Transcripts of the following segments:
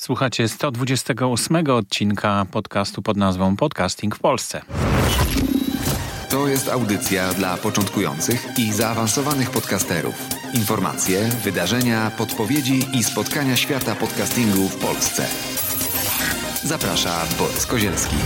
Słuchacie 128 odcinka podcastu pod nazwą Podcasting w Polsce. To jest audycja dla początkujących i zaawansowanych podcasterów. Informacje, wydarzenia, podpowiedzi i spotkania świata podcastingu w Polsce. Zaprasza Borys Kozielski.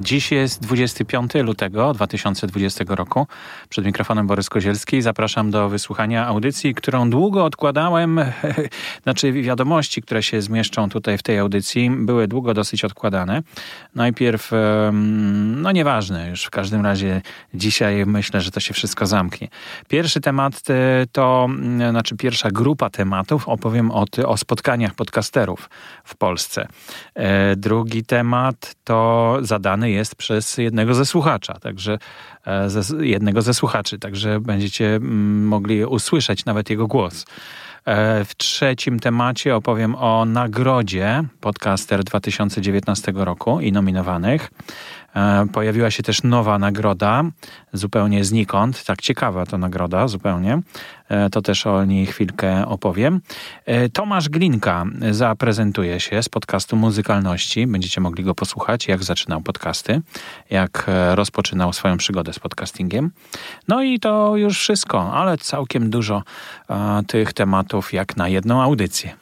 Dziś jest 25 lutego 2020 roku. Przed mikrofonem Borys Kozielski. Zapraszam do wysłuchania audycji, którą długo odkładałem. znaczy wiadomości, które się zmieszczą tutaj w tej audycji, były długo dosyć odkładane. Najpierw, no nieważne, już w każdym razie dzisiaj myślę, że to się wszystko zamknie. Pierwszy temat e, to, znaczy pierwsza grupa tematów, opowiem o, o spotkaniach podcasterów w Polsce. E, drugi temat to zadany jest przez jednego ze słuchacza, także e, jednego ze słuchaczy, także będziecie mm, mogli usłyszeć nawet jego głos. E, w trzecim temacie opowiem o nagrodzie Podcaster 2019 roku i nominowanych. E, pojawiła się też nowa nagroda, zupełnie znikąd. Tak ciekawa to nagroda, zupełnie. E, to też o niej chwilkę opowiem. Tomasz Glinka zaprezentuje się z podcastu Muzykalności. Będziecie mogli go posłuchać, jak zaczynał podcasty, jak rozpoczynał swoją przygodę z podcastingiem. No i to już wszystko, ale całkiem dużo tych tematów jak na jedną audycję.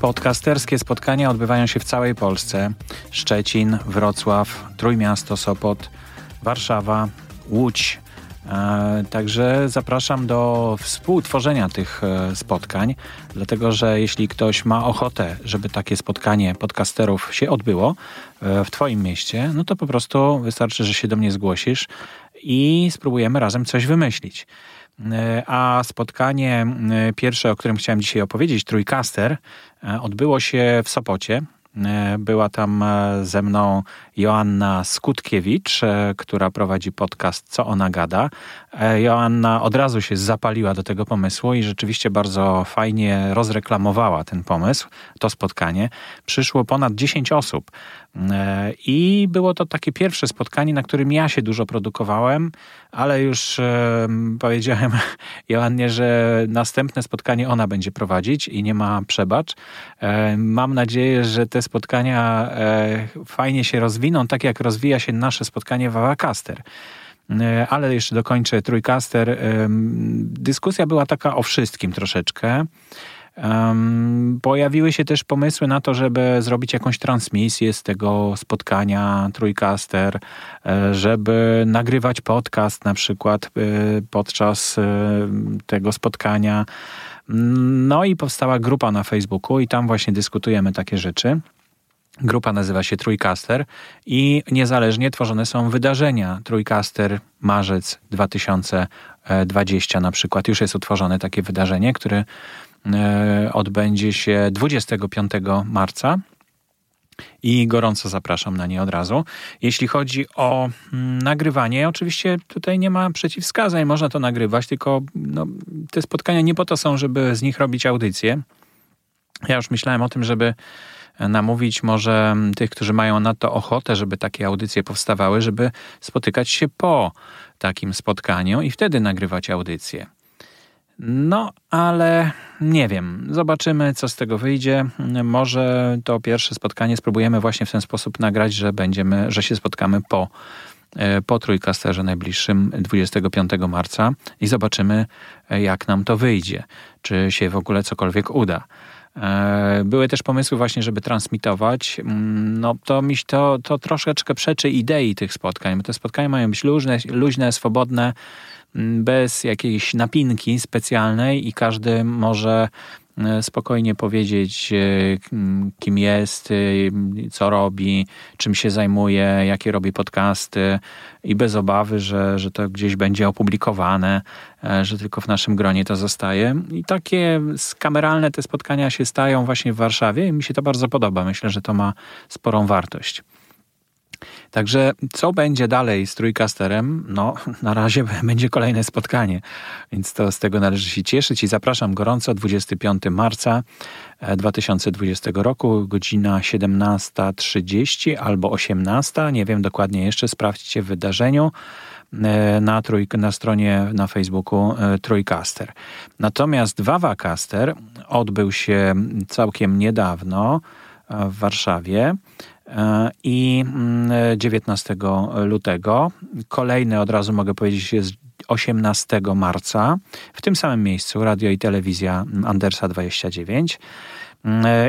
Podcasterskie spotkania odbywają się w całej Polsce. Szczecin, Wrocław, Trójmiasto, Sopot, Warszawa, Łódź. E, także zapraszam do współtworzenia tych e, spotkań, dlatego że jeśli ktoś ma ochotę, żeby takie spotkanie podcasterów się odbyło e, w Twoim mieście, no to po prostu wystarczy, że się do mnie zgłosisz i spróbujemy razem coś wymyślić. E, a spotkanie e, pierwsze, o którym chciałem dzisiaj opowiedzieć, Trójkaster, e, odbyło się w Sopocie. Była tam ze mną Joanna Skutkiewicz, która prowadzi podcast Co ona gada. Joanna od razu się zapaliła do tego pomysłu i rzeczywiście bardzo fajnie rozreklamowała ten pomysł, to spotkanie. Przyszło ponad 10 osób. E, I było to takie pierwsze spotkanie, na którym ja się dużo produkowałem, ale już e, powiedziałem Joannie, że następne spotkanie ona będzie prowadzić i nie ma przebacz. E, mam nadzieję, że te spotkania fajnie się rozwiną, tak jak rozwija się nasze spotkanie w Awacaster. Ale jeszcze dokończę Trójkaster. Dyskusja była taka o wszystkim troszeczkę. Um, pojawiły się też pomysły na to, żeby zrobić jakąś transmisję z tego spotkania Trójcaster, e, żeby nagrywać podcast na przykład e, podczas e, tego spotkania. No i powstała grupa na Facebooku i tam właśnie dyskutujemy takie rzeczy. Grupa nazywa się Trójcaster i niezależnie tworzone są wydarzenia. Trójcaster marzec 2020 na przykład. Już jest utworzone takie wydarzenie, które odbędzie się 25 marca. I gorąco zapraszam na nie od razu. Jeśli chodzi o mm, nagrywanie, oczywiście tutaj nie ma przeciwwskazań, można to nagrywać, tylko no, te spotkania nie po to są, żeby z nich robić audycje. Ja już myślałem o tym, żeby namówić może tych, którzy mają na to ochotę, żeby takie audycje powstawały, żeby spotykać się po takim spotkaniu i wtedy nagrywać audycje. No, ale nie wiem. Zobaczymy, co z tego wyjdzie. Może to pierwsze spotkanie spróbujemy właśnie w ten sposób nagrać, że będziemy, że się spotkamy po, e, po trójkasterze najbliższym 25 marca i zobaczymy, e, jak nam to wyjdzie. Czy się w ogóle cokolwiek uda. E, były też pomysły właśnie, żeby transmitować. Mm, no to mi to, to troszeczkę przeczy idei tych spotkań, te spotkania mają być luźne, luźne swobodne, bez jakiejś napinki specjalnej i każdy może e, spokojnie powiedzieć, e, kim jest, e, co robi, czym się zajmuje, jakie robi podcasty i bez obawy, że, że to gdzieś będzie opublikowane, że tylko w naszym gronie to zostaje. I takie kameralne te spotkania się stają właśnie w Warszawie i mi się to bardzo podoba. Myślę, że to ma sporą wartość. Także co będzie dalej z Trójkasterem? No, na razie będzie kolejne spotkanie, więc to z tego należy się cieszyć i zapraszam gorąco 25 marca 2020 e, roku, godzina 17.30 albo 18, nie wiem dokładnie jeszcze, sprawdźcie w wydarzeniu. na, trój, na stronie na Facebooku Trójkaster. Natomiast Wawacaster odbył się całkiem niedawno w Warszawie i 19 mm, lutego. Kolejny od razu mogę powiedzieć jest 18 marca w tym samym miejscu Radio i Telewizja Andersa 29.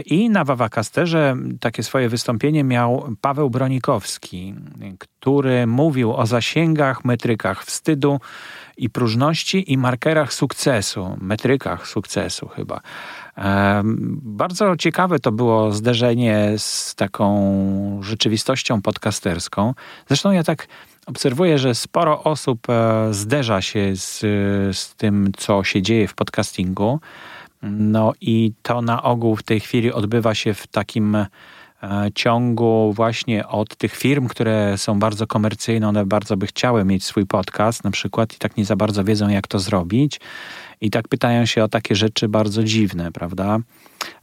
I na Wawakasterze takie swoje wystąpienie miał Paweł Bronikowski, który mówił o zasięgach, metrykach wstydu i próżności i markerach sukcesu, metrykach sukcesu chyba. Bardzo ciekawe to było zderzenie z taką rzeczywistością podcasterską. Zresztą ja tak obserwuję, że sporo osób e, zderza się z, z tym, co się dzieje w podcastingu. No i to na ogół w tej chwili odbywa się w takim e, ciągu właśnie od tych firm, które są bardzo komercyjne, one bardzo by chciały mieć swój podcast na przykład i tak nie za bardzo wiedzą, jak to zrobić. I tak pytają się o takie rzeczy bardzo dziwne, prawda?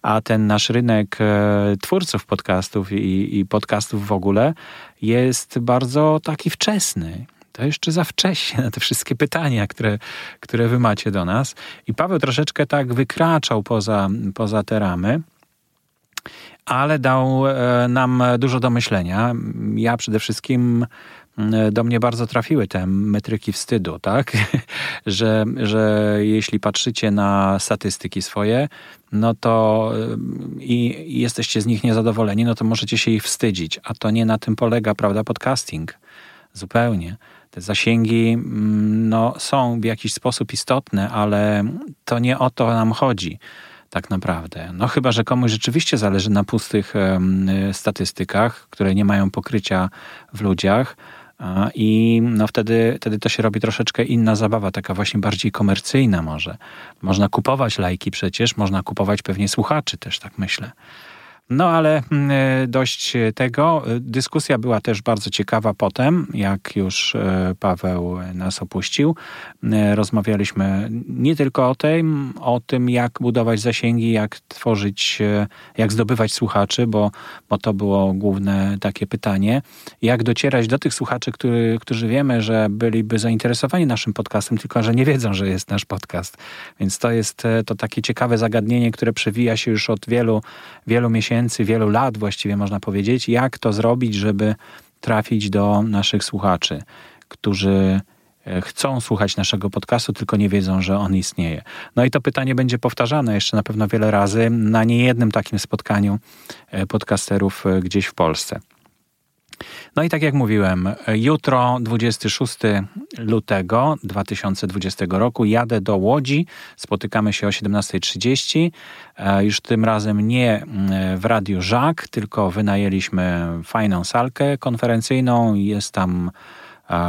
A ten nasz rynek e, twórców podcastów i, i podcastów w ogóle jest bardzo taki wczesny to jeszcze za wcześnie na te wszystkie pytania, które, które wy macie do nas. I Paweł troszeczkę tak wykraczał poza, poza te ramy ale dał e, nam dużo do myślenia. Ja przede wszystkim do mnie bardzo trafiły te metryki wstydu, tak? że, że jeśli patrzycie na statystyki swoje, no to e, i jesteście z nich niezadowoleni, no to możecie się ich wstydzić. A to nie na tym polega, prawda, podcasting. Zupełnie. Te zasięgi mm, no, są w jakiś sposób istotne, ale to nie o to nam chodzi tak naprawdę. No chyba, że komuś rzeczywiście zależy na pustych statystykach, które nie mają pokrycia w ludziach. I no wtedy, wtedy to się robi troszeczkę inna zabawa, taka właśnie bardziej komercyjna może. Można kupować lajki przecież, można kupować pewnie słuchaczy też, tak myślę. No ale mm, e, dość tego. Dyskusja była też bardzo ciekawa potem, jak już e, Paweł nas opuścił. E, rozmawialiśmy nie tylko o tym, o tym, jak budować zasięgi, jak tworzyć, jak zdobywać słuchaczy, bo, bo to było główne takie pytanie. Jak docierać do tych słuchaczy, który, którzy wiemy, że byliby zainteresowani naszym podcastem, tylko że nie wiedzą, że jest nasz podcast. Więc to jest to takie ciekawe zagadnienie, które przewija się już od wielu, wielu miesięcy miesięcy, wielu lat właściwie można powiedzieć, jak to zrobić, żeby trafić do naszych słuchaczy, którzy e, chcą słuchać naszego podcastu, tylko nie wiedzą, że on istnieje. No i to pytanie będzie powtarzane jeszcze na pewno wiele razy na niejednym takim spotkaniu e, podcasterów e, gdzieś w Polsce. No i tak jak mówiłem, jutro 26 lutego 2020 roku jadę do Łodzi. Spotykamy się o 17.30. E, już tym razem nie w Radiu Żak, tylko wynajęliśmy fajną salkę konferencyjną. Jest tam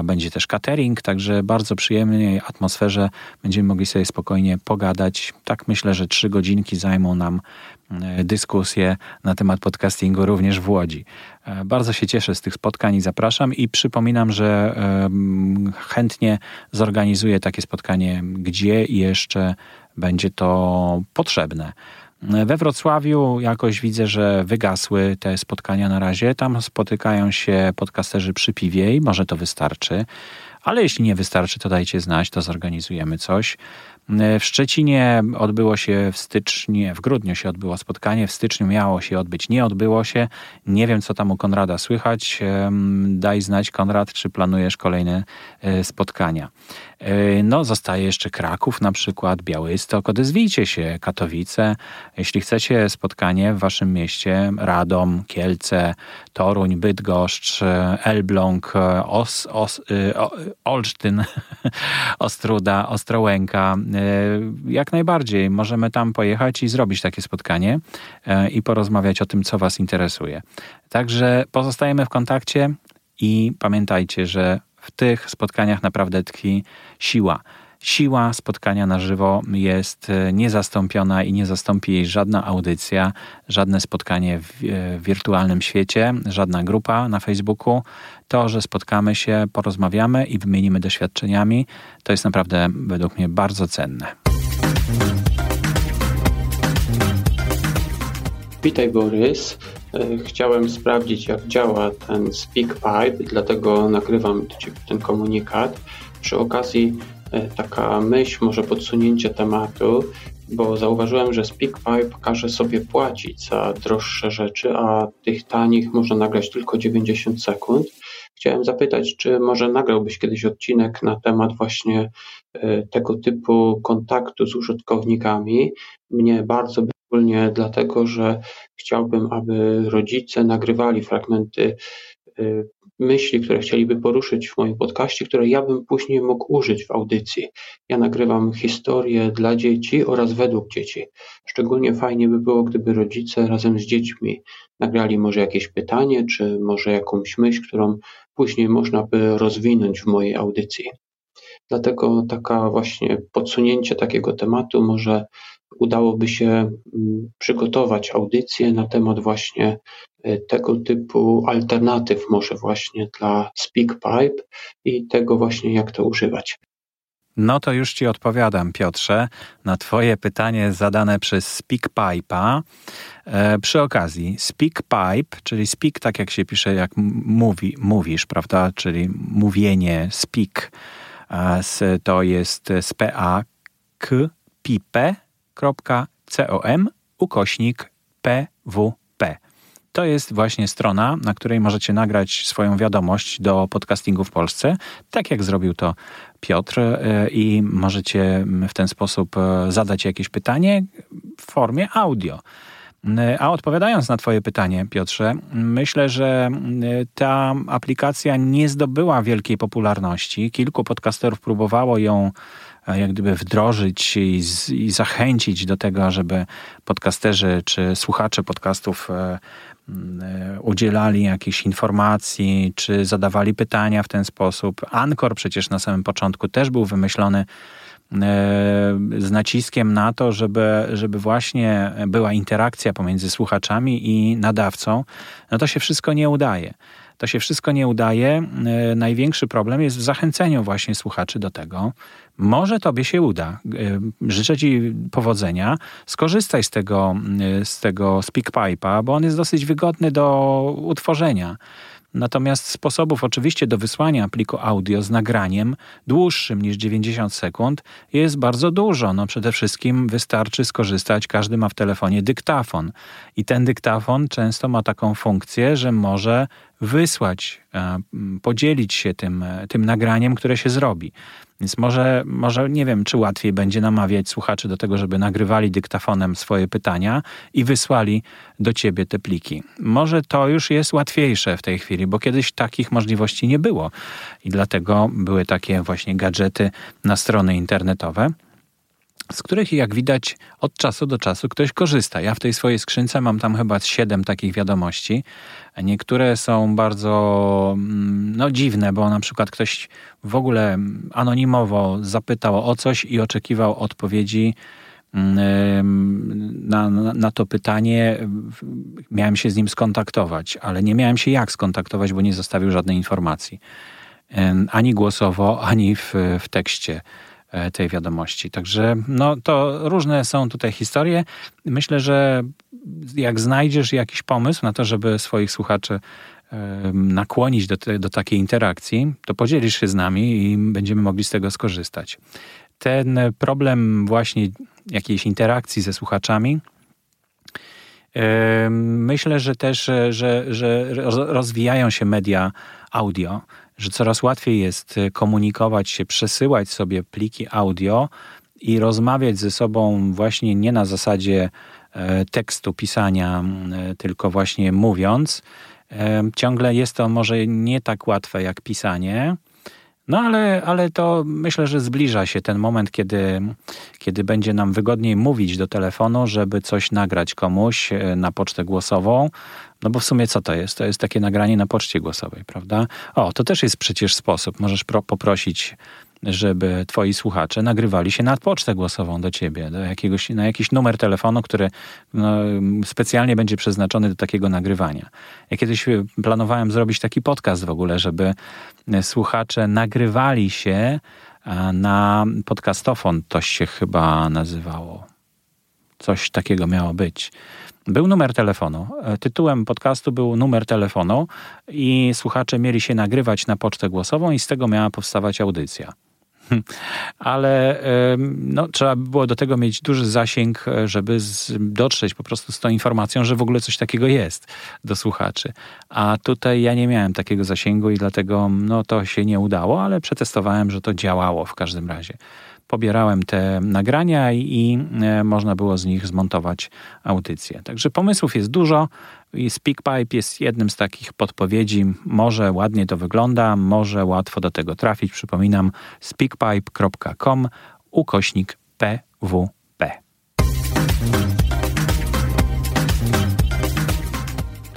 będzie też catering, także bardzo przyjemnej atmosferze będziemy mogli sobie spokojnie pogadać. Tak myślę, że trzy godzinki zajmą nam E, dyskusje na temat podcastingu również w Łodzi. E, bardzo się cieszę z tych spotkań i zapraszam i przypominam, że chętnie zorganizuję takie spotkanie, gdzie jeszcze będzie to potrzebne. E, we Wrocławiu jakoś widzę, że wygasły te spotkania na razie. Tam spotykają się podcasterzy przy piwie i może to wystarczy. Ale jeśli nie wystarczy, to dajcie znać, to zorganizujemy coś. W Szczecinie odbyło się w styczniu, w grudniu się odbyło spotkanie, w styczniu miało się odbyć, nie odbyło się. Nie wiem, co tam u Konrada słychać. Daj znać, Konrad, czy planujesz kolejne e, spotkania. E, no, zostaje jeszcze Kraków na przykład, Białystok. Odezwijcie się, Katowice. Jeśli chcecie spotkanie w waszym mieście, Radom, Kielce, Toruń, Bydgoszcz, Elbląg, Os, Os, Olsztyn, Ostruda, Ostrołęka, jak najbardziej możemy tam pojechać i zrobić takie spotkanie e, i porozmawiać o tym, co Was interesuje. Także pozostajemy w kontakcie i pamiętajcie, że w tych spotkaniach naprawdę tkwi siła. Siła spotkania na żywo jest e, niezastąpiona i nie zastąpi jej żadna audycja, żadne spotkanie w e, wirtualnym świecie, żadna grupa na Facebooku. To, że spotkamy się, porozmawiamy i wymienimy doświadczeniami, to jest naprawdę według mnie bardzo cenne. Witaj Borys. E, chciałem sprawdzić, jak działa ten SpeakPipe, dlatego nagrywam ten komunikat. Przy okazji e, taka myśl, może podsunięcie tematu, bo zauważyłem, że SpeakPipe każe sobie płacić za droższe rzeczy, a tych tanich można nagrać tylko 90 sekund. Chciałem zapytać, czy może nagrałbyś kiedyś odcinek na temat właśnie e, tego typu kontaktu z użytkownikami. Mnie bardzo by szczególnie dlatego, że chciałbym, aby rodzice nagrywali fragmenty y, myśli, które chcieliby poruszyć w moim podcaście, które ja bym później mógł użyć w audycji. Ja nagrywam historie dla dzieci oraz według dzieci. Szczególnie fajnie by było, gdyby rodzice razem z dziećmi nagrali może jakieś pytanie, czy może jakąś myśl, którą później można by rozwinąć w mojej audycji. Dlatego taka właśnie podsunięcie takiego tematu może udałoby się mm, przygotować audycję na temat właśnie e, tego typu alternatyw, może właśnie dla SpeakPipe i tego właśnie, jak to używać. No to już Ci odpowiadam, Piotrze, na Twoje pytanie zadane przez SpeakPipe'a. E, przy okazji, SpeakPipe, czyli speak, tak jak się pisze, jak mówi, mówisz, prawda, czyli mówienie, speak, to jest z P-A, K, pipe, www.com ukośnik PWP. To jest właśnie strona, na której możecie nagrać swoją wiadomość do podcastingu w Polsce, tak jak zrobił to Piotr, e, i możecie w ten sposób e, zadać jakieś pytanie w formie audio. E, a odpowiadając na Twoje pytanie, Piotrze, myślę, że ta aplikacja nie zdobyła wielkiej popularności. Kilku podcasterów próbowało ją jak gdyby wdrożyć i, z, i zachęcić do tego, żeby podcasterzy czy słuchacze podcastów e, e, udzielali jakichś informacji, czy zadawali pytania w ten sposób. Anchor przecież na samym początku też był wymyślony e, z naciskiem na to, żeby, żeby właśnie była interakcja pomiędzy słuchaczami i nadawcą, no to się wszystko nie udaje. To się wszystko nie udaje. Największy problem jest w zachęceniu właśnie słuchaczy do tego, może tobie się uda. E, życzę ci powodzenia. Skorzystaj z tego, e, z tego SpeakPipe'a, bo on jest dosyć wygodny do utworzenia. Natomiast sposobów oczywiście do wysłania pliku audio z nagraniem dłuższym niż 90 sekund jest bardzo dużo. No przede wszystkim wystarczy skorzystać, każdy ma w telefonie dyktafon i ten dyktafon często ma taką funkcję, że może wysłać, e, podzielić się tym, tym nagraniem, które się zrobi. Więc może, może nie wiem, czy łatwiej będzie namawiać słuchaczy do tego, żeby nagrywali dyktafonem swoje pytania i wysłali do ciebie te pliki. Może to już jest łatwiejsze w tej chwili, bo kiedyś takich możliwości nie było i dlatego były takie właśnie gadżety na strony internetowe z których jak widać od czasu do czasu ktoś korzysta. Ja w tej swojej skrzynce mam tam chyba siedem takich wiadomości. Niektóre są bardzo mm, no, dziwne, bo na przykład ktoś w ogóle anonimowo zapytał o coś i oczekiwał odpowiedzi mm, na, na, to pytanie. Miałem się z nim skontaktować, ale nie miałem się jak skontaktować, bo nie zostawił żadnej informacji. Ani głosowo, ani w, w tekście. E, tej wiadomości. Także no, to różne są tutaj historie. Myślę, że jak znajdziesz jakiś pomysł na to, żeby swoich słuchaczy nakłonić do, te, do takiej interakcji, to podzielisz się z nami i będziemy mogli z tego skorzystać. Ten problem właśnie jakiejś interakcji ze słuchaczami, myślę, że też, że, że rozwijają się media audio że coraz łatwiej jest y, komunikować się, przesyłać sobie pliki audio i rozmawiać ze sobą właśnie nie na zasadzie e, tekstu pisania, e, tylko właśnie mówiąc. E, ciągle jest to może nie tak łatwe jak pisanie, no ale, ale to myślę, że zbliża się ten moment, kiedy, kiedy będzie nam wygodniej mówić do telefonu, żeby coś nagrać komuś na pocztę głosową, no bo w sumie co to jest? To jest takie nagranie na poczcie głosowej, prawda? O, to też jest przecież sposób. Możesz pro, poprosić, żeby twoi słuchacze nagrywali się na pocztę głosową do ciebie, do jakiegoś, na jakiś numer telefonu, który no, specjalnie będzie przeznaczony do takiego nagrywania. Ja kiedyś planowałem zrobić taki podcast w ogóle, żeby słuchacze nagrywali się na podcastofon, to się chyba nazywało. Coś takiego miało być był numer telefonu. E, tytułem podcastu był numer telefonu i słuchacze mieli się nagrywać na pocztę głosową i z tego miała powstawać audycja. Ale no, trzeba było do tego mieć duży zasięg, e, żeby z, dotrzeć po prostu z tą informacją, że w ogóle coś takiego jest do słuchaczy. A tutaj ja nie miałem takiego zasięgu i dlatego no, to się nie udało, ale przetestowałem, że to działało w każdym razie pobierałem te nagrania i, i e, można było z nich zmontować audycję. Także pomysłów jest dużo i SpeakPipe jest jednym z takich podpowiedzi. Może ładnie to wygląda, może łatwo do tego trafić. Przypominam speakpipe.com ukośnik PWP.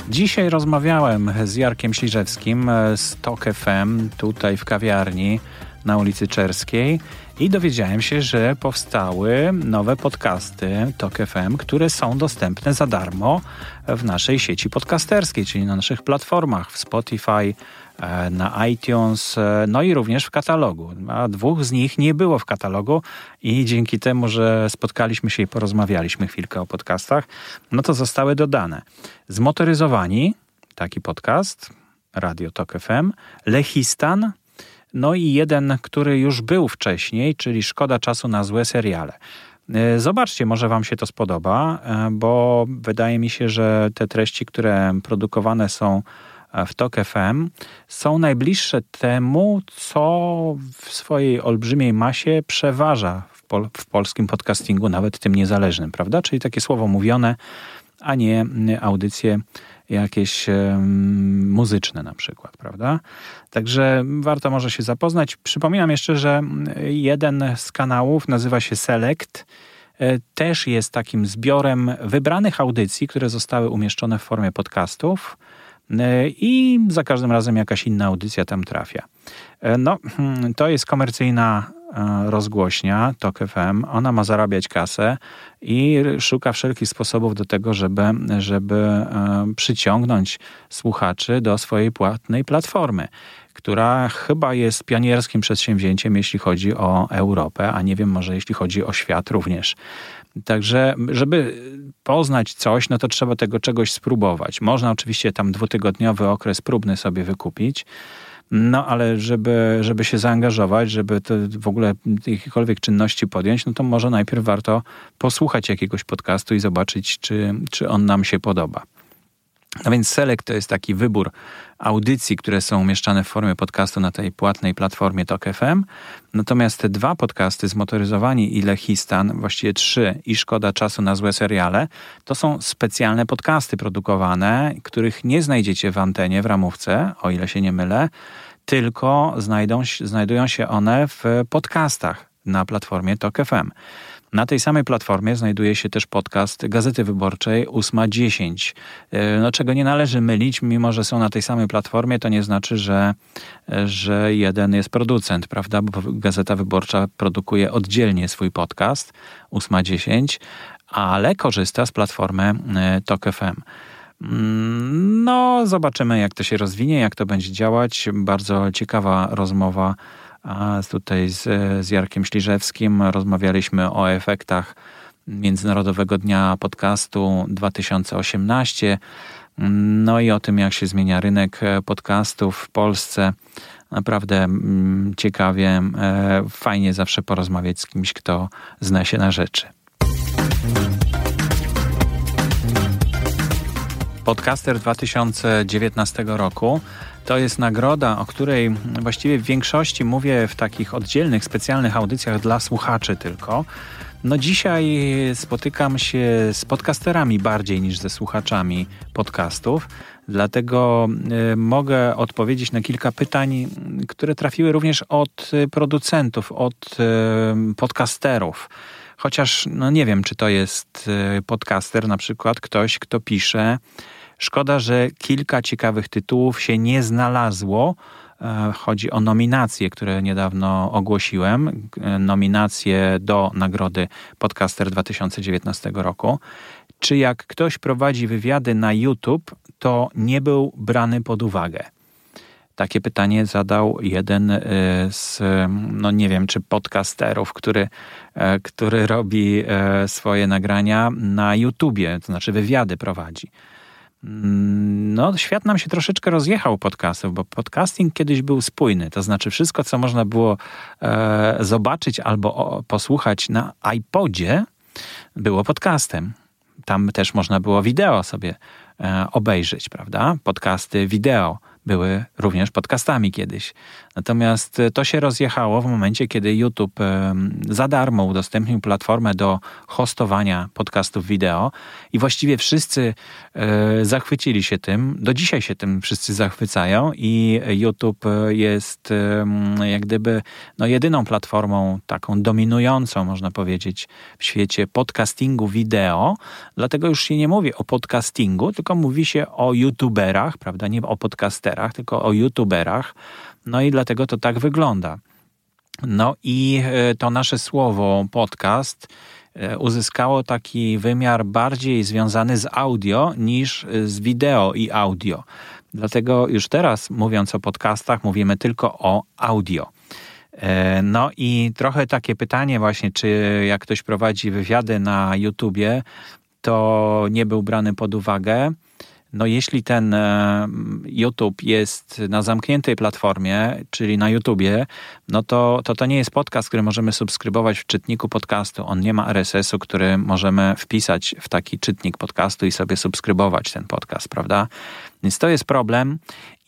Dzisiaj rozmawiałem z Jarkiem Śliżewskim z TOK FM tutaj w kawiarni na ulicy Czerskiej i dowiedziałem się, że powstały nowe podcasty TOK FM, które są dostępne za darmo w naszej sieci podcasterskiej, czyli na naszych platformach w Spotify, e, na iTunes, e, no i również w katalogu. A dwóch z nich nie było w katalogu i dzięki temu, że spotkaliśmy się i porozmawialiśmy chwilkę o podcastach, no to zostały dodane. Zmotoryzowani, taki podcast, Radio Tok FM, Lechistan, no i jeden, który już był wcześniej, czyli Szkoda czasu na złe seriale. E, zobaczcie, może Wam się to spodoba, e, bo wydaje mi się, że te treści, które produkowane są e, w TOK FM, są najbliższe temu, co w swojej olbrzymiej masie przeważa w, pol w polskim podcastingu, nawet tym niezależnym, prawda? Czyli takie słowo mówione, a nie audycje jakieś muzyczne na przykład, prawda? Także warto może się zapoznać. Przypominam jeszcze, że jeden z kanałów nazywa się Select. E, też jest takim zbiorem wybranych audycji, które zostały umieszczone w formie podcastów e, i za każdym razem jakaś inna audycja tam trafia. E, no, hmm, to jest komercyjna rozgłośnia TOK FM, ona ma zarabiać kasę i szuka wszelkich sposobów do tego, żeby, żeby e, przyciągnąć słuchaczy do swojej płatnej platformy, która chyba jest pionierskim przedsięwzięciem, jeśli chodzi o Europę, a nie wiem, może jeśli chodzi o świat również. Także, żeby poznać coś, no to trzeba tego czegoś spróbować. Można oczywiście tam dwutygodniowy okres próbny sobie wykupić, no ale żeby, żeby się zaangażować, żeby w ogóle jakiekolwiek czynności podjąć, no to może najpierw warto posłuchać jakiegoś podcastu i zobaczyć, czy, czy on nam się podoba. No więc Select to jest taki wybór audycji, które są umieszczane w formie podcastu na tej płatnej platformie Tok FM. Natomiast te dwa podcasty, Zmotoryzowani i Lechistan, właściwie trzy i Szkoda Czasu na Złe Seriale, to są specjalne podcasty produkowane, których nie znajdziecie w antenie, w ramówce, o ile się nie mylę, tylko znajdą, znajdują się one w podcastach na platformie Tok FM. Na tej samej platformie znajduje się też podcast Gazety Wyborczej 8.10. E, no, czego nie należy mylić, mimo że są na tej samej platformie, to nie znaczy, że, że jeden jest producent, prawda? Bo Gazeta Wyborcza produkuje oddzielnie swój podcast 8.10, ale korzysta z platformy e, TOK FM. Mm, no, zobaczymy, jak to się rozwinie, jak to będzie działać. Bardzo ciekawa rozmowa a tutaj z, z Jarkiem Śliżewskim rozmawialiśmy o efektach Międzynarodowego Dnia Podcastu 2018. No i o tym, jak się zmienia rynek podcastów w Polsce. Naprawdę mm, ciekawie, e, fajnie zawsze porozmawiać z kimś, kto zna się na rzeczy. Podcaster 2019 roku to jest nagroda, o której właściwie w większości mówię w takich oddzielnych, specjalnych audycjach dla słuchaczy tylko. No dzisiaj spotykam się z podcasterami bardziej niż ze słuchaczami podcastów, dlatego y, mogę odpowiedzieć na kilka pytań, które trafiły również od producentów, od y, podcasterów. Chociaż no nie wiem, czy to jest y, podcaster, na przykład ktoś, kto pisze Szkoda, że kilka ciekawych tytułów się nie znalazło. E, chodzi o nominacje, które niedawno ogłosiłem. E, nominacje do nagrody Podcaster 2019 roku. Czy jak ktoś prowadzi wywiady na YouTube, to nie był brany pod uwagę? takie pytanie zadał jeden e, z, no nie wiem, czy podcasterów, który, który robi swoje nagrania na YouTubie, to znaczy wywiady prowadzi. Mm, no, świat nam się troszeczkę rozjechał podcastów, bo podcasting kiedyś był spójny. To znaczy, wszystko, co można było e, zobaczyć albo o, posłuchać na iPodzie, było podcastem. Tam też można było wideo sobie e, obejrzeć, prawda? Podcasty wideo były również podcastami kiedyś. Natomiast e, to się rozjechało w momencie, kiedy YouTube e, za darmo udostępnił platformę do hostowania podcastów wideo i właściwie wszyscy e, zachwycili się tym. Do dzisiaj się tym wszyscy zachwycają i YouTube jest jak gdyby no, jedyną platformą taką dominującą, można powiedzieć, w świecie podcastingu wideo. Dlatego już się nie mówi o podcastingu, tylko mówi się o youtuberach, prawda? Nie o podcasterach, tylko o youtuberach no i dlatego to tak wygląda. No i e, to nasze słowo podcast e, uzyskało taki wymiar bardziej związany z audio niż e, z wideo i audio. Dlatego już teraz, mówiąc o podcastach, mówimy tylko o audio. No i trochę takie pytanie właśnie, czy jak ktoś prowadzi wywiady na YouTubie, to nie był brany pod uwagę. No jeśli ten e, YouTube jest na zamkniętej platformie, czyli na YouTubie, no to, to to nie jest podcast, który możemy subskrybować w czytniku podcastu. On nie ma RSS-u, który możemy wpisać w taki czytnik podcastu i sobie subskrybować ten podcast, prawda? Więc to jest problem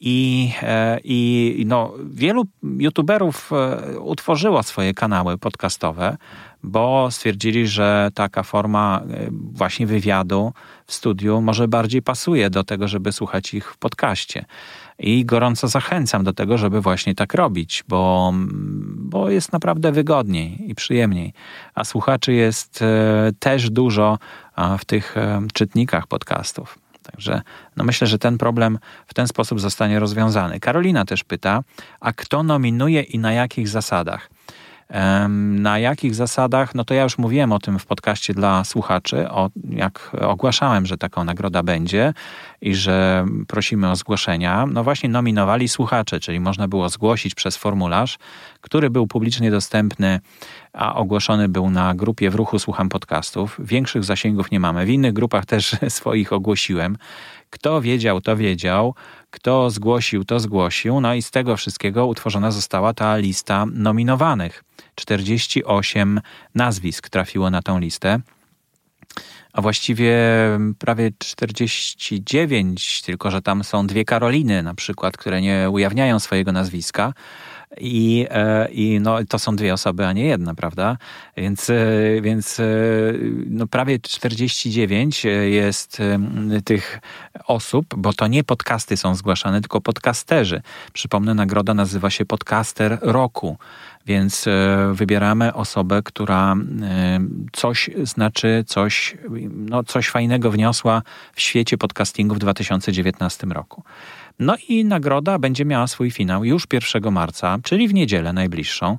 i, e, i no, wielu YouTuberów e, utworzyło swoje kanały podcastowe, bo stwierdzili, że taka forma e, właśnie wywiadu w studiu może bardziej pasuje do tego, żeby słuchać ich w podcaście. I gorąco zachęcam do tego, żeby właśnie tak robić, bo, bo jest naprawdę wygodniej i przyjemniej. A słuchaczy jest też dużo w tych czytnikach podcastów. Także no myślę, że ten problem w ten sposób zostanie rozwiązany. Karolina też pyta, a kto nominuje i na jakich zasadach? Na jakich zasadach? No to ja już mówiłem o tym w podcaście dla słuchaczy, o, jak ogłaszałem, że taką nagroda będzie i że prosimy o zgłoszenia. No właśnie nominowali słuchacze, czyli można było zgłosić przez formularz, który był publicznie dostępny, a ogłoszony był na grupie w ruchu Słucham Podcastów. Większych zasięgów nie mamy. W innych grupach też swoich ogłosiłem. Kto wiedział, to wiedział. Kto zgłosił, to zgłosił. No i z tego wszystkiego utworzona została ta lista nominowanych. 48 nazwisk trafiło na tą listę a właściwie prawie 49, tylko że tam są dwie Karoliny na przykład, które nie ujawniają swojego nazwiska. I, e, I no, to są dwie osoby, a nie jedna, prawda? Więc, e, więc e, no, prawie 49 jest tych osób, bo to nie podcasty są zgłaszane, tylko podcasterzy. Przypomnę, nagroda nazywa się Podcaster Roku. Więc wybieramy osobę, która coś znaczy, coś, no, coś fajnego wniosła w świecie podcastingu w 2019 roku. No i nagroda będzie miała swój finał już 1 marca, czyli w niedzielę najbliższą.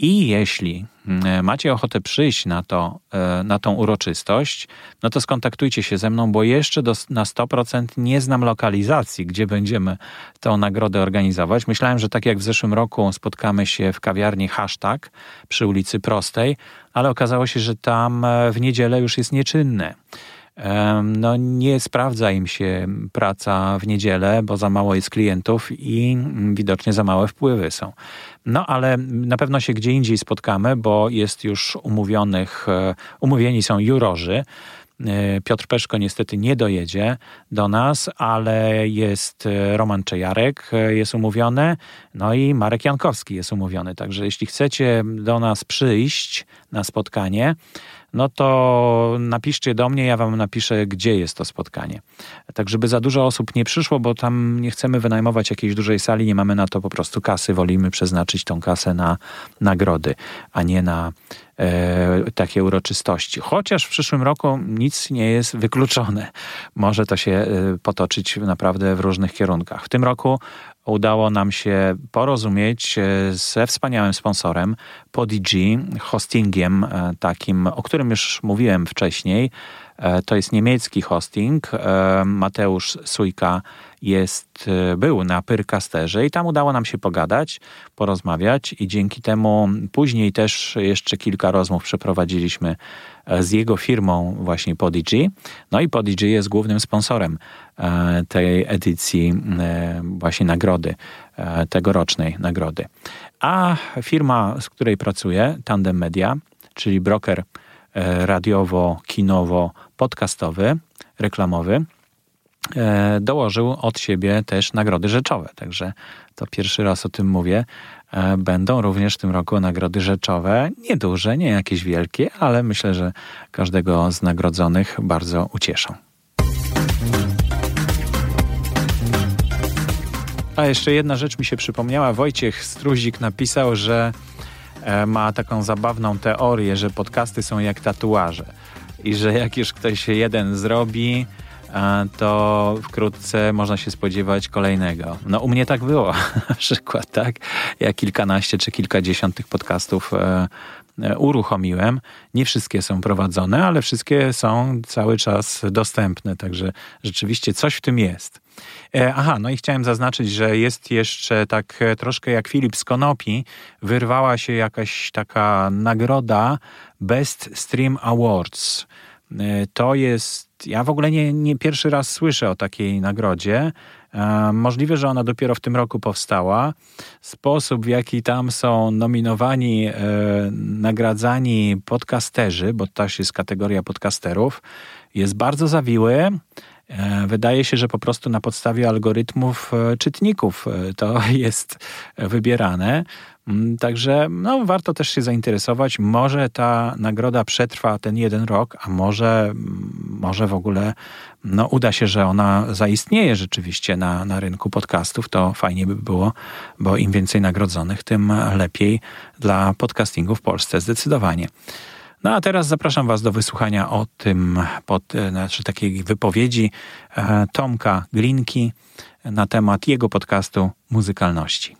I jeśli mm, macie ochotę przyjść na, to, e, na tą uroczystość, no to skontaktujcie się ze mną, bo jeszcze do, na 100% nie znam lokalizacji, gdzie będziemy tą nagrodę organizować. Myślałem, że tak jak w zeszłym roku spotkamy się w kawiarni Hashtag przy ulicy Prostej, ale okazało się, że tam e, w niedzielę już jest nieczynne no nie sprawdza im się praca w niedzielę, bo za mało jest klientów i widocznie za małe wpływy są. No ale na pewno się gdzie indziej spotkamy, bo jest już umówionych, e, umówieni są jurorzy. E, Piotr Peszko niestety nie dojedzie do nas, ale jest e, Roman Czejarek jest umówiony, no i Marek Jankowski jest umówiony. Także jeśli chcecie do nas przyjść na spotkanie, no to napiszcie do mnie, ja wam napiszę, gdzie jest to spotkanie. Tak, żeby za dużo osób nie przyszło, bo tam nie chcemy wynajmować jakiejś dużej sali, nie mamy na to po prostu kasy, wolimy przeznaczyć tą kasę na nagrody, a nie na e, takie uroczystości. Chociaż w przyszłym roku nic nie jest wykluczone. Może to się e, potoczyć naprawdę w różnych kierunkach. W tym roku udało nam się porozumieć e, ze wspaniałym sponsorem Podigy, hostingiem e, takim, o którym już mówiłem wcześniej, To jest niemiecki hosting. Mateusz Sujka jest, był na Pyrcasterze i tam udało nam się pogadać, porozmawiać i dzięki temu później też jeszcze kilka rozmów przeprowadziliśmy z jego firmą właśnie Podigy. No i Podigy jest głównym sponsorem tej edycji właśnie nagrody, tegorocznej nagrody. A firma, z której pracuję, Tandem Media, czyli broker e, radiowo-kinowo-podcastowy, reklamowy, e, dołożył od siebie też nagrody rzeczowe. Także to pierwszy raz o tym mówię. E, będą również w tym roku nagrody rzeczowe. Nieduże, nie jakieś wielkie, ale myślę, że każdego z nagrodzonych bardzo ucieszą. A jeszcze jedna rzecz mi się przypomniała. Wojciech Struzik napisał, że e, ma taką zabawną teorię, że podcasty są jak tatuaże i że jak już ktoś jeden zrobi, e, to wkrótce można się spodziewać kolejnego. No u mnie tak było na przykład, tak? Ja kilkanaście czy kilkadziesiąt tych podcastów e, uruchomiłem. Nie wszystkie są prowadzone, ale wszystkie są cały czas dostępne, także rzeczywiście coś w tym jest. E, aha, no i chciałem zaznaczyć, że jest jeszcze tak e, troszkę jak Filip z Konopi, wyrwała się jakaś taka nagroda Best Stream Awards. E, to jest, ja w ogóle nie, nie pierwszy raz słyszę o takiej nagrodzie. Możliwe, że ona dopiero w tym roku powstała. Sposób, w jaki tam są nominowani, nagradzani podcasterzy, bo też jest kategoria podcasterów, jest bardzo zawiły. E, wydaje się, że po prostu na podstawie algorytmów e, czytników e, to jest wybierane. Mm, także no, warto też się zainteresować. Może ta nagroda przetrwa ten jeden rok, a może, mm, może w ogóle no, uda się, że ona zaistnieje rzeczywiście na, na rynku podcastów. To fajnie by było, bo im więcej nagrodzonych, tym lepiej dla podcastingu w Polsce. Zdecydowanie. No a teraz zapraszam Was do wysłuchania o tym, pod, e, znaczy takiej wypowiedzi e, Tomka Glinki na temat jego podcastu muzykalności.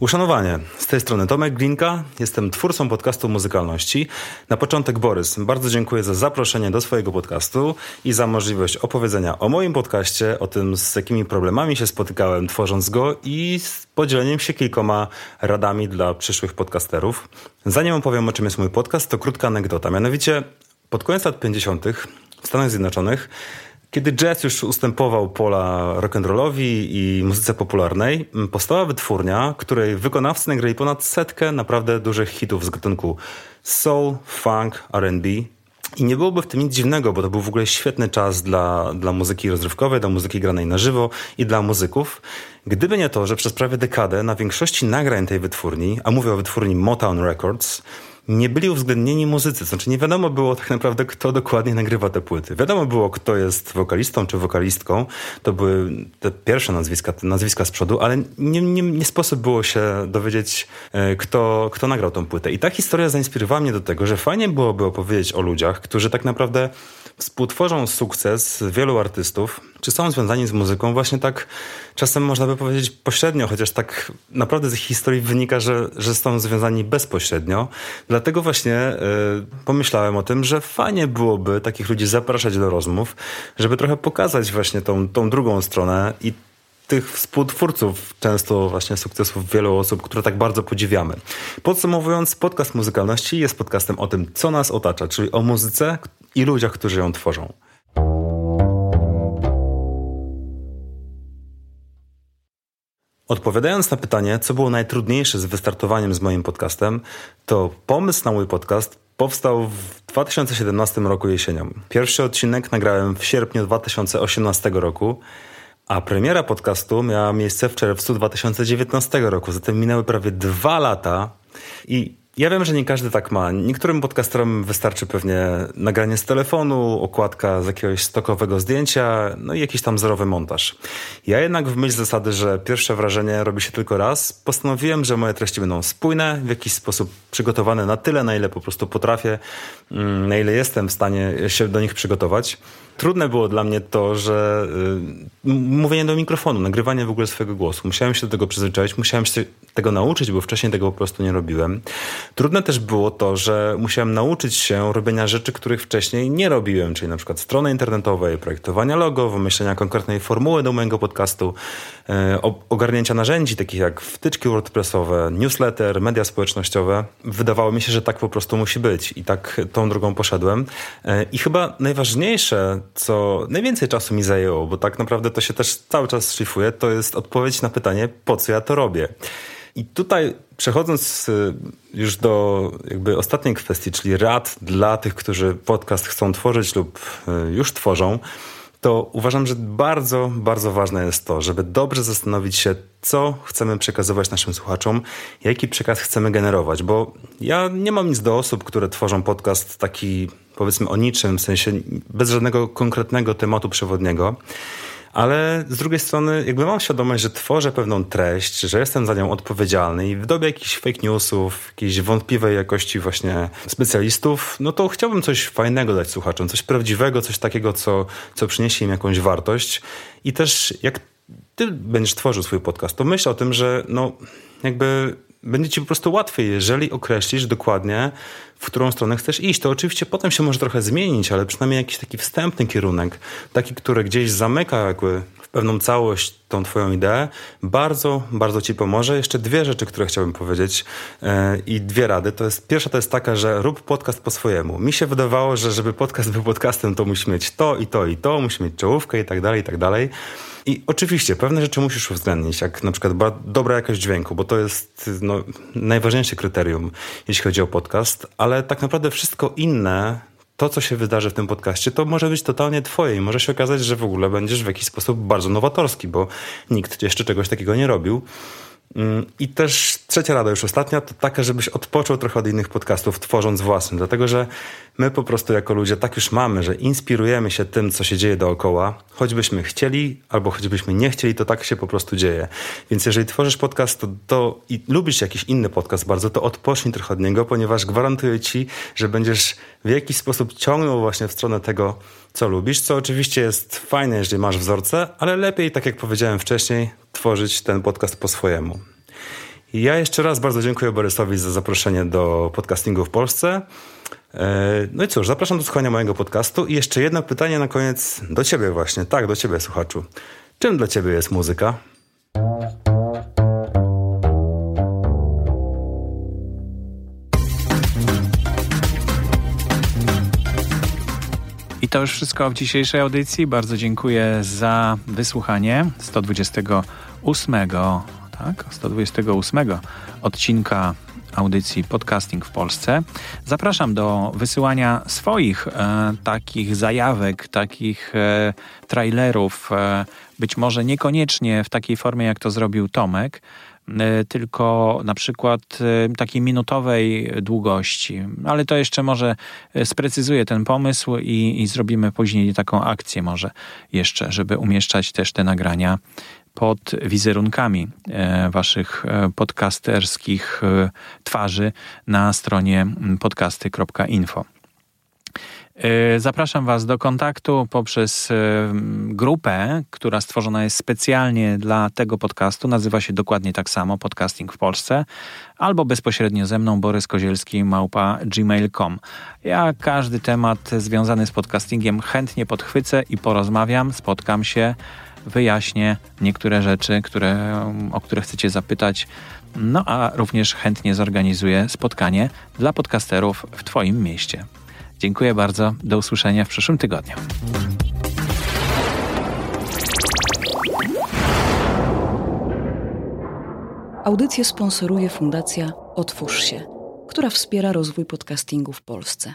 Uszanowanie. Z tej strony Tomek Glinka, jestem twórcą podcastu Muzykalności. Na początek Borys, bardzo dziękuję za zaproszenie do swojego podcastu i za możliwość opowiedzenia o moim podcaście, o tym z jakimi problemami się spotykałem tworząc go i z podzieleniem się kilkoma radami dla przyszłych podcasterów. Zanim opowiem o czym jest mój podcast, to krótka anegdota. Mianowicie pod koniec lat 50. w Stanach Zjednoczonych kiedy jazz już ustępował pola rock'n'rollowi i muzyce popularnej, powstała wytwórnia, której wykonawcy nagrali ponad setkę naprawdę dużych hitów z gatunku soul, funk, R&B. I nie byłoby w tym nic dziwnego, bo to był w ogóle świetny czas dla, dla muzyki rozrywkowej, dla muzyki granej na żywo i dla muzyków. Gdyby nie to, że przez prawie dekadę na większości nagrań tej wytwórni, a mówię o wytwórni Motown Records, nie byli uwzględnieni muzycy. Znaczy nie wiadomo było tak naprawdę, kto dokładnie nagrywa te płyty. Wiadomo było, kto jest wokalistą czy wokalistką. To były te pierwsze nazwiska, te nazwiska z przodu, ale nie, nie, nie sposób było się dowiedzieć, e, kto, kto nagrał tą płytę. I ta historia zainspirowała mnie do tego, że fajnie byłoby opowiedzieć o ludziach, którzy tak naprawdę współtworzą sukces wielu artystów, czy są związani z muzyką właśnie tak czasem można by powiedzieć pośrednio, chociaż tak naprawdę z ich historii wynika, że, że są związani bezpośrednio. Dlatego właśnie y, pomyślałem o tym, że fajnie byłoby takich ludzi zapraszać do rozmów, żeby trochę pokazać właśnie tą, tą drugą stronę i tych współtwórców często właśnie sukcesów wielu osób, które tak bardzo podziwiamy. Podsumowując, podcast muzykalności jest podcastem o tym, co nas otacza, czyli o muzyce i ludziach, którzy ją tworzą. Odpowiadając na pytanie, co było najtrudniejsze z wystartowaniem z moim podcastem, to pomysł na mój podcast powstał w 2017 roku jesienią. Pierwszy odcinek nagrałem w sierpniu 2018 roku, a premiera podcastu miała miejsce w czerwcu 2019 roku. Zatem minęły prawie dwa lata i ja wiem, że nie każdy tak ma. Niektórym podcasterom wystarczy pewnie nagranie z telefonu, okładka z jakiegoś stokowego zdjęcia, no i jakiś tam zerowy montaż. Ja jednak w myśl zasady, że pierwsze wrażenie robi się tylko raz, postanowiłem, że moje treści będą spójne, w jakiś sposób przygotowane na tyle, na ile po prostu potrafię, mm, na ile jestem w stanie się do nich przygotować. Trudne było dla mnie to, że y, mówienie do mikrofonu, nagrywanie w ogóle swojego głosu. Musiałem się do tego przyzwyczaić, musiałem się tego nauczyć, bo wcześniej tego po prostu nie robiłem. Trudne też było to, że musiałem nauczyć się robienia rzeczy, których wcześniej nie robiłem, czyli na przykład strony internetowej, projektowania logo, wymyślenia konkretnej formuły do mojego podcastu, e, ogarnięcia narzędzi takich jak wtyczki WordPressowe, newsletter, media społecznościowe. Wydawało mi się, że tak po prostu musi być i tak tą drogą poszedłem. E, I chyba najważniejsze, co najwięcej czasu mi zajęło, bo tak naprawdę to się też cały czas szlifuje, to jest odpowiedź na pytanie, po co ja to robię. I tutaj przechodząc y, już do jakby ostatniej kwestii, czyli rad dla tych, którzy podcast chcą tworzyć lub y, już tworzą, to uważam, że bardzo, bardzo ważne jest to, żeby dobrze zastanowić się, co chcemy przekazywać naszym słuchaczom, jaki przekaz chcemy generować, bo ja nie mam nic do osób, które tworzą podcast taki powiedzmy o niczym, w sensie bez żadnego konkretnego tematu przewodniego. Ale z drugiej strony, jakby mam świadomość, że tworzę pewną treść, że jestem za nią odpowiedzialny i w dobie jakichś fake newsów, jakiejś wątpliwej jakości właśnie specjalistów, no to chciałbym coś fajnego dać słuchaczom, coś prawdziwego, coś takiego, co, co przyniesie im jakąś wartość. I też jak ty będziesz tworzył swój podcast, to myśl o tym, że no jakby będzie ci po prostu łatwiej, jeżeli określisz dokładnie, w którą stronę chcesz iść. To oczywiście potem się może trochę zmienić, ale przynajmniej jakiś taki wstępny kierunek, taki, który gdzieś zamyka jakby pewną całość tą twoją ideę, bardzo, bardzo ci pomoże. Jeszcze dwie rzeczy, które chciałbym powiedzieć yy, i dwie rady. To jest, pierwsza to jest taka, że rób podcast po swojemu. Mi się wydawało, że żeby podcast był podcastem, to musi mieć to i to i to, musi mieć czołówkę i tak dalej, i tak dalej. I oczywiście pewne rzeczy musisz uwzględnić, jak na przykład dobra jakość dźwięku, bo to jest no, najważniejsze kryterium, jeśli chodzi o podcast, ale tak naprawdę wszystko inne, to co się wydarzy w tym podcaście, to może być totalnie twoje i może się okazać, że w ogóle będziesz w jakiś sposób bardzo nowatorski, bo nikt jeszcze czegoś takiego nie robił. I też trzecia rada, już ostatnia, to taka, żebyś odpoczął trochę od innych podcastów, tworząc własny, dlatego że my po prostu jako ludzie tak już mamy, że inspirujemy się tym, co się dzieje dookoła, choćbyśmy chcieli albo choćbyśmy nie chcieli, to tak się po prostu dzieje. Więc jeżeli tworzysz podcast to, to i lubisz jakiś inny podcast bardzo, to odpocznij trochę od niego, ponieważ gwarantuję ci, że będziesz w jakiś sposób ciągnął właśnie w stronę tego, co lubisz, co oczywiście jest fajne, jeżeli masz wzorce, ale lepiej, tak jak powiedziałem wcześniej, tworzyć ten podcast po swojemu. Ja jeszcze raz bardzo dziękuję Borysowi za zaproszenie do podcastingu w Polsce. E, no i cóż, zapraszam do słuchania mojego podcastu. I jeszcze jedno pytanie na koniec do ciebie właśnie. Tak, do ciebie, słuchaczu. Czym dla ciebie jest muzyka? To już wszystko w dzisiejszej audycji. Bardzo dziękuję za wysłuchanie 128, tak, 128 odcinka audycji Podcasting w Polsce. Zapraszam do wysyłania swoich e, takich zajawek, takich e, trailerów, e, być może niekoniecznie w takiej formie, jak to zrobił Tomek, tylko na przykład e, takiej minutowej długości. Ale to jeszcze może e, sprecyzuję ten pomysł i, i zrobimy później taką akcję może jeszcze, żeby umieszczać też te nagrania pod wizerunkami e, waszych e, podcasterskich e, twarzy na stronie podcasty.info. Zapraszam Was do kontaktu poprzez grupę, która stworzona jest specjalnie dla tego podcastu. Nazywa się dokładnie tak samo Podcasting w Polsce, albo bezpośrednio ze mną Borys Kozielski, małpa gmail.com. Ja każdy temat związany z podcastingiem chętnie podchwycę i porozmawiam, spotkam się wyjaśnię niektóre rzeczy, które, o które chcecie zapytać. No a również chętnie zorganizuję spotkanie dla podcasterów w Twoim mieście. Dziękuję bardzo. Do usłyszenia w przyszłym tygodniu. Audycję sponsoruje Fundacja Otwórz się, która wspiera rozwój podcastingu w Polsce.